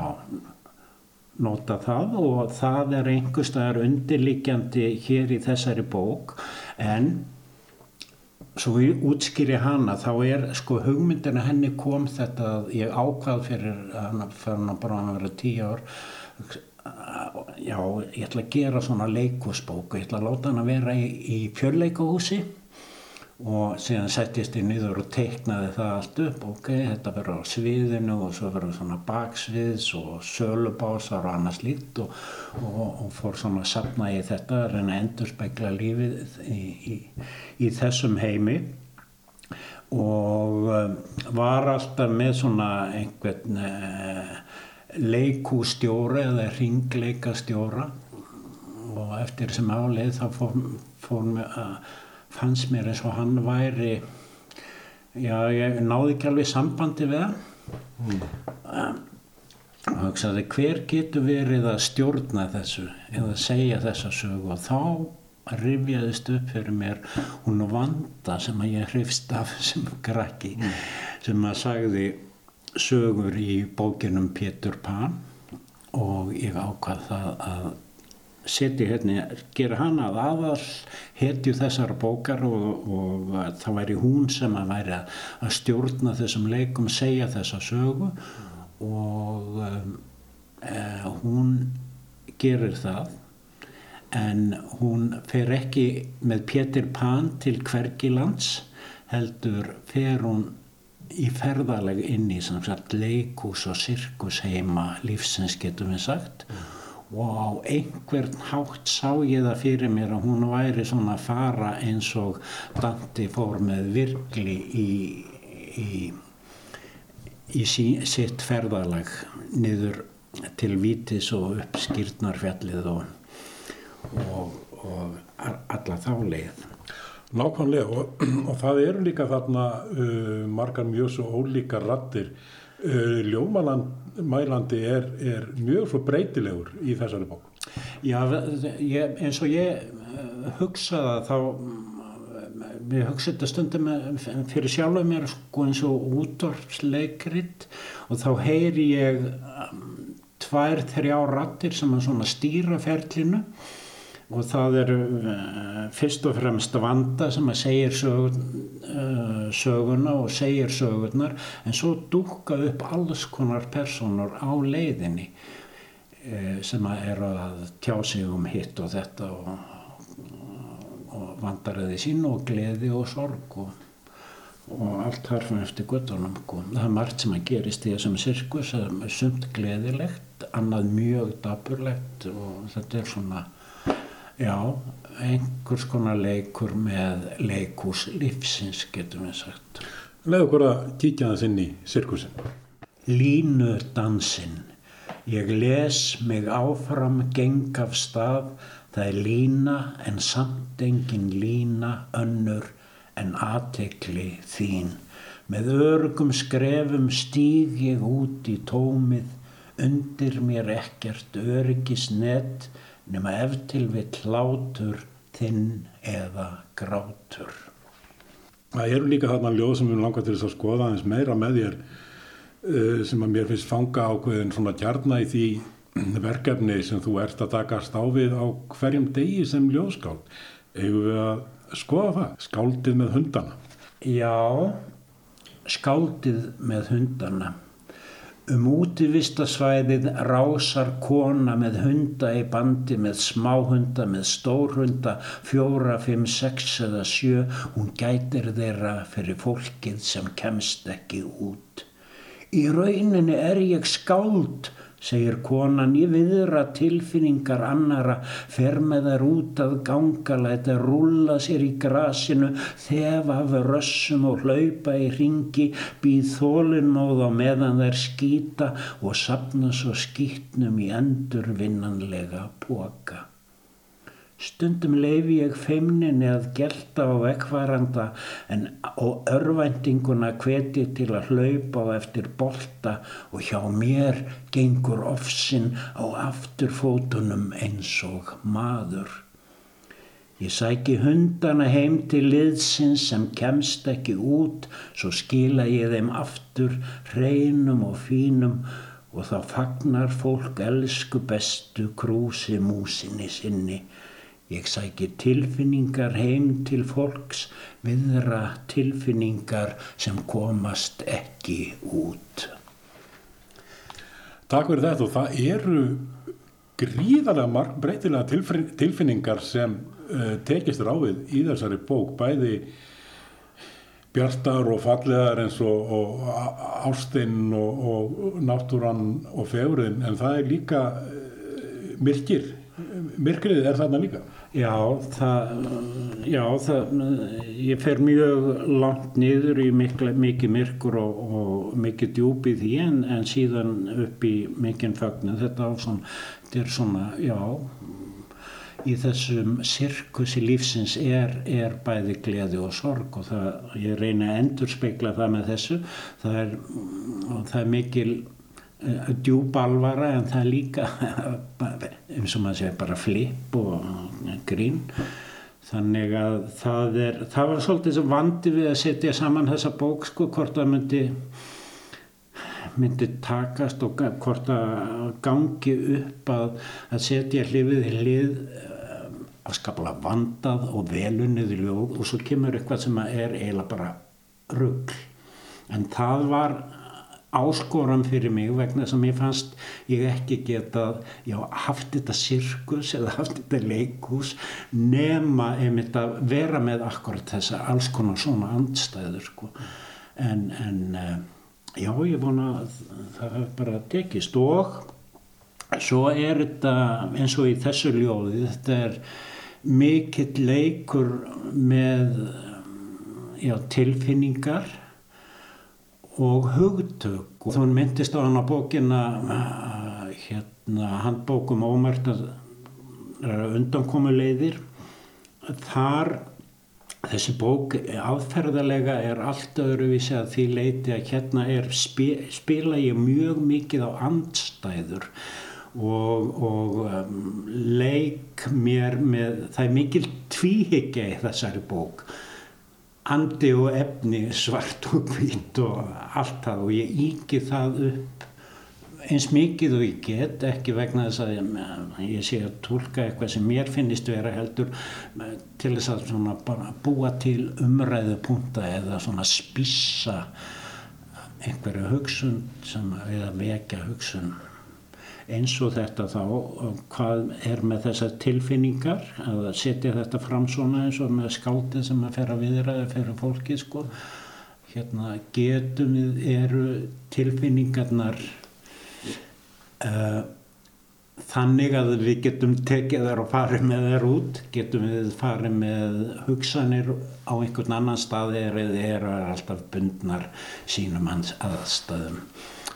nota það og það er einhverstaðar undirlikjandi hér í þessari bók. En svo ég útskýri hana þá er sko hugmyndina henni kom þetta að ég ákvað fyrir hana bara að vera tíu ár já ég ætla að gera svona leikusbók og ég ætla að láta hana vera í, í fjörleikahúsi og síðan settist ég niður og teiknaði það allt upp. Ok, þetta verður á sviðinu og svo verður svona baksviðs og sölubásar og annars lít og, og, og fór svona að sapna í þetta reyna að endur spekla lífið í, í, í þessum heimi. Og um, var alltaf með svona einhvern uh, leikústjóra eða ringleikastjóra og eftir sem áleið þá fór, með að fannst mér eins og hann væri já, ég náði ekki alveg sambandi við það mm. og hugsaði hver getur verið að stjórna þessu eða segja þessa sögu og þá rifjaðist upp fyrir mér hún vanda sem að ég hrifst af sem krakki mm. sem að sagði sögur í bókinum Pétur Pan og ég ákvað það að setja hérna, gera hana að aðal hetju þessar bókar og, og það væri hún sem að væri að stjórna þessum leikum, segja þessa sögu. Og eh, hún gerir það en hún fer ekki með Pétur Pan til Kvergilands heldur fer hún í ferðaleg inn í sagt, leikús og sirkus heima lífsins getum við sagt. Mm og á einhvern hátt sá ég það fyrir mér að hún væri svona að fara eins og Dante fór með virkli í, í, í sí, sitt ferðalag niður til Vítis og upp Skýrnarfjallið og, og, og alla þá leið. Nákvæmlega og, og það eru líka þarna uh, margar mjög svo ólíka rattir. Uh, Ljómælandi er, er mjög svo breytilegur í þessari bók. Já, ég, eins og ég uh, hugsaða þá við hugsaðum þetta stundum fyrir sjálf mér sko eins og útvarsleikrit og þá heyri ég um, tvær, þrjá rattir sem að stýra ferlinu og það er uh, fyrst og fremst vanda sem að segir sög, uh, söguna og segir sögurnar en svo dúka upp alls konar personur á leiðinni uh, sem að er að tjá sig um hitt og þetta og, og vandaraði sín og gleði og sorg og og allt harfum eftir guttunum sko. það er margt sem að gerist í þessum sirkus það er sumt gleðilegt annað mjög dapurlegt og þetta er svona já, einhvers konar leikur með leikús lífsins getum við sagt. Leðu okkur að kíkja þess inn í sirkusin Línu dansinn ég les mig áfram geng af stað. Það er lína en samt engin lína önnur en aðtekli þín. Með örgum skrefum stíg ég út í tómið, undir mér ekkert öryggis nett, nema eftir við hlátur, þinn eða grátur. Það eru líka þarna ljóð sem við langar til þess að skoða aðeins meira með þér uh, sem að mér finnst fanga ákveðin svona kjarna í því verkefni sem þú ert að takast á við á hverjum degi sem ljóðskáld. Eða við að skoða það, skáldið með hundana. Já, skáldið með hundana. Um útivistasvæðið rásar kona með hunda í bandi með smáhunda, með stórhunda, fjóra, fimm, sex eða sjö. Hún gætir þeirra fyrir fólkið sem kemst ekki út. Í rauninni er ég skáld, segir konan í viðra tilfinningar annara, fer með þær út að ganga, læta rúla sér í grasinu, þefa af rössum og hlaupa í ringi, býð þólinnóð á meðan þær skýta og sapna svo skýtnum í endurvinnanlega boka. Stundum leifi ég feimninni að gelta á vekkvaranda en á örvæntinguna hveti til að hlaupa á eftir bolta og hjá mér gengur ofsinn á afturfótunum eins og maður. Ég sæki hundana heim til liðsins sem kemst ekki út, svo skila ég þeim aftur, hreinum og fínum og þá fagnar fólk elsku bestu krúsi músinni sinni. Ég sæki tilfinningar heim til fólks, viðra tilfinningar sem komast ekki út. Takk fyrir þetta og það eru gríðarlega breytilega tilfinningar sem uh, tekist ráðið í þessari bók, bæði bjartar og fallegar eins og, og ástinn og, og náttúran og fegurinn en það er líka uh, myrkir, myrkrið er þarna líka. Já, það, já það, ég fer mjög langt niður í mikla, mikið myrkur og, og mikið djúb í en, en síðan upp í mikinn fögnu. Þetta, svona, er svona, já, í þessum sirkusi lífsins er, er bæði gleði og sorg og það, ég reyna að endur spekla það með þessu. Það er, það er mikil djúb alvara en það er líka eins og maður segir bara flip og grín. Þannig að það er það var svolítið sem vandi við að setja saman þessa bók sko hvort það myndi myndi takast og hvort það gangi upp að, að setja hlifið hlið eh, að skapla vandað og velunnið ljóð og svo kemur eitthvað sem er eiginlega bara rugg en það var áskoran fyrir mig vegna sem ég fannst ég ekki geta já, haft þetta sirkus eða haft þetta leikús nema einmitt að vera með akkurat þessa alls konar svona andstæður sko. en, en eh, já ég vona að það hef bara tekist og svo er þetta eins og í þessu ljóði þetta er mikill leikur með já, tilfinningar og hugtök. Sko, þú myndist á hann á bókina hérna handbókum ómertar undankomuleiðir. Þar þessi bók aðferðalega er allt öðruvísi að því leiti að hérna er spila ég mjög mikið á andstæður og, og um, leik mér með, það er mikil tvíhyggja í þessari bók andi og efni svart og hvít og allt það. Og ég íki það upp eins mikið og ég get ekki vegna þess að ég, ég sé að tólka eitthvað sem mér finnist vera heldur til þess að búa til umræðu punta eða svona spissa einhverju hugsun sem að vekja hugsun eins og þetta þá hvað er með þessar tilfinningar að setja þetta fram svona eins og með skáldið sem að fer að viðræða fyrir fólki sko. Hérna getum við eru tilfinningarnar uh, þannig að við getum tekið þær og farið með þær út? Getum við farið með hugsanir á einhvern annan stað eða eru alltaf bundnar sínum hans aðstæðum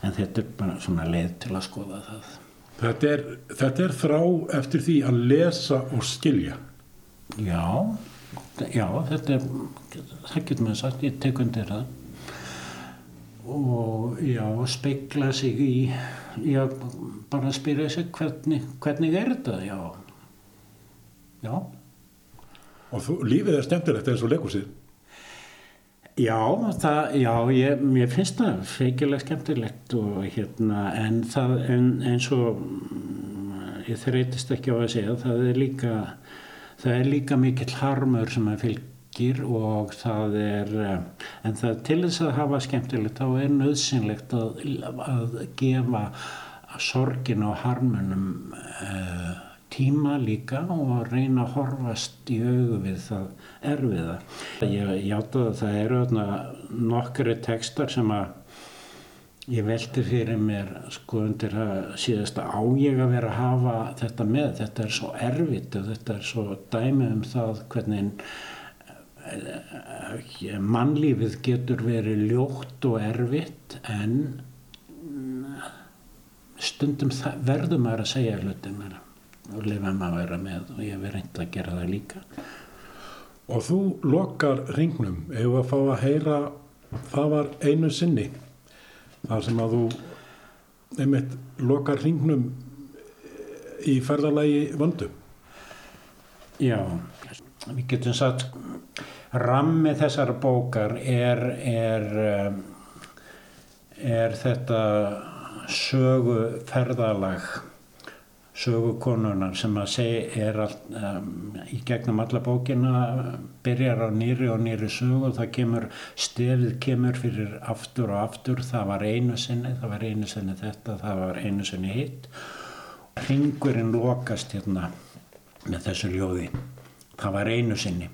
en þetta er bara svona leið til að skoða það. Þetta er, þetta er þrá eftir því að lesa og skilja. Já já, þetta er það getur maður sagt, ég tek undir það. Og já, speikla sig í já, bara spyrja sig hvernig, hvernig er þetta, já. Já. Og þú, lífið er skemmtilegt eins og leikusið Já, það, já, ég, mér finnst það feikilega skemmtilegt og hérna, en það, en, eins og ég þreytist ekki á að segja, það er líka, það er líka mikill harmur sem að fylgir og það er, en það til þess að hafa skemmtilegt, þá er nöðsynlegt að, að gefa sorgin og harmunum uh, tíma líka og að reyna að horfast í augu við það erfiða. Ég hjáta að það eru nokkru tekstar sem að ég veldi fyrir mér sko undir að síðasta á ég að vera að hafa þetta með. Þetta er svo erfitt og þetta er svo dæmi um það hvernig mannlífið getur verið ljótt og erfitt en stundum verður maður að segja hlutin mér og lifa maður að vera með og ég hef reyndið að gera það líka. Og þú lokar ringnum, ef að fá að heyra, það var einu sinni, þar sem að þú einmitt lokar ringnum í ferðalagi vöndu. Já, við getum sagt, rammi þessar bókar er, er, er þetta sögu ferðalag sögukonunar sem að segja er all, um, í gegnum alla bókina byrjar á nýri og nýri sögu og það kemur, stefið kemur fyrir aftur og aftur, það var einu sinni, það var einu sinni þetta, það var einu sinni hitt. Ringurinn lokast hérna með þessu ljóði, það var einu sinni.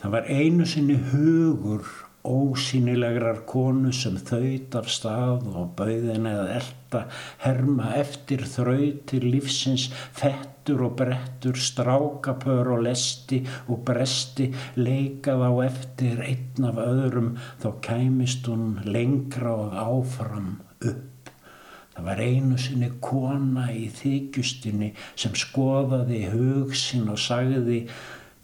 Það var einu sinni hugur ósýnilegrar konu sem þauðt af stað og bauðin eða elda herma eftir þrautir lífsins fettur og brettur strákapör og lesti og bresti leikað á eftir einn af öðrum þá kæmist hún lengra og áfram upp. Það var einu sinni kona í þykjustinni sem skoðaði hug sinn og sagði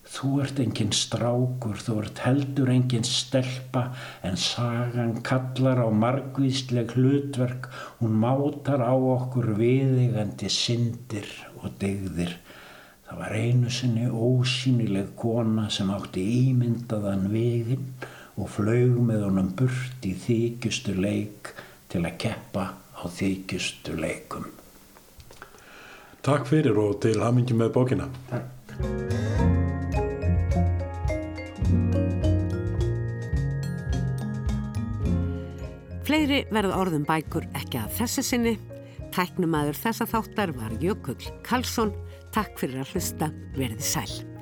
Þú ert enginn strákur, þú ert heldur enginn stelpa en sagan kallar á margvísleg hlutverk, hún mátar á okkur viðigandi syndir og degðir. Það var einu sinni ósýnileg kona sem átti ímyndaðan veginn og flög með honum burt í þykjustu leik til að keppa á þykjustu leikum. Takk fyrir og til hamingi með bókina. Takk. Fleiri verða orðum bækur ekki að þessu sinni. Tæknumæður þessa þáttar var Jökull Karlsson. Takk fyrir að hlusta. Verði sæl.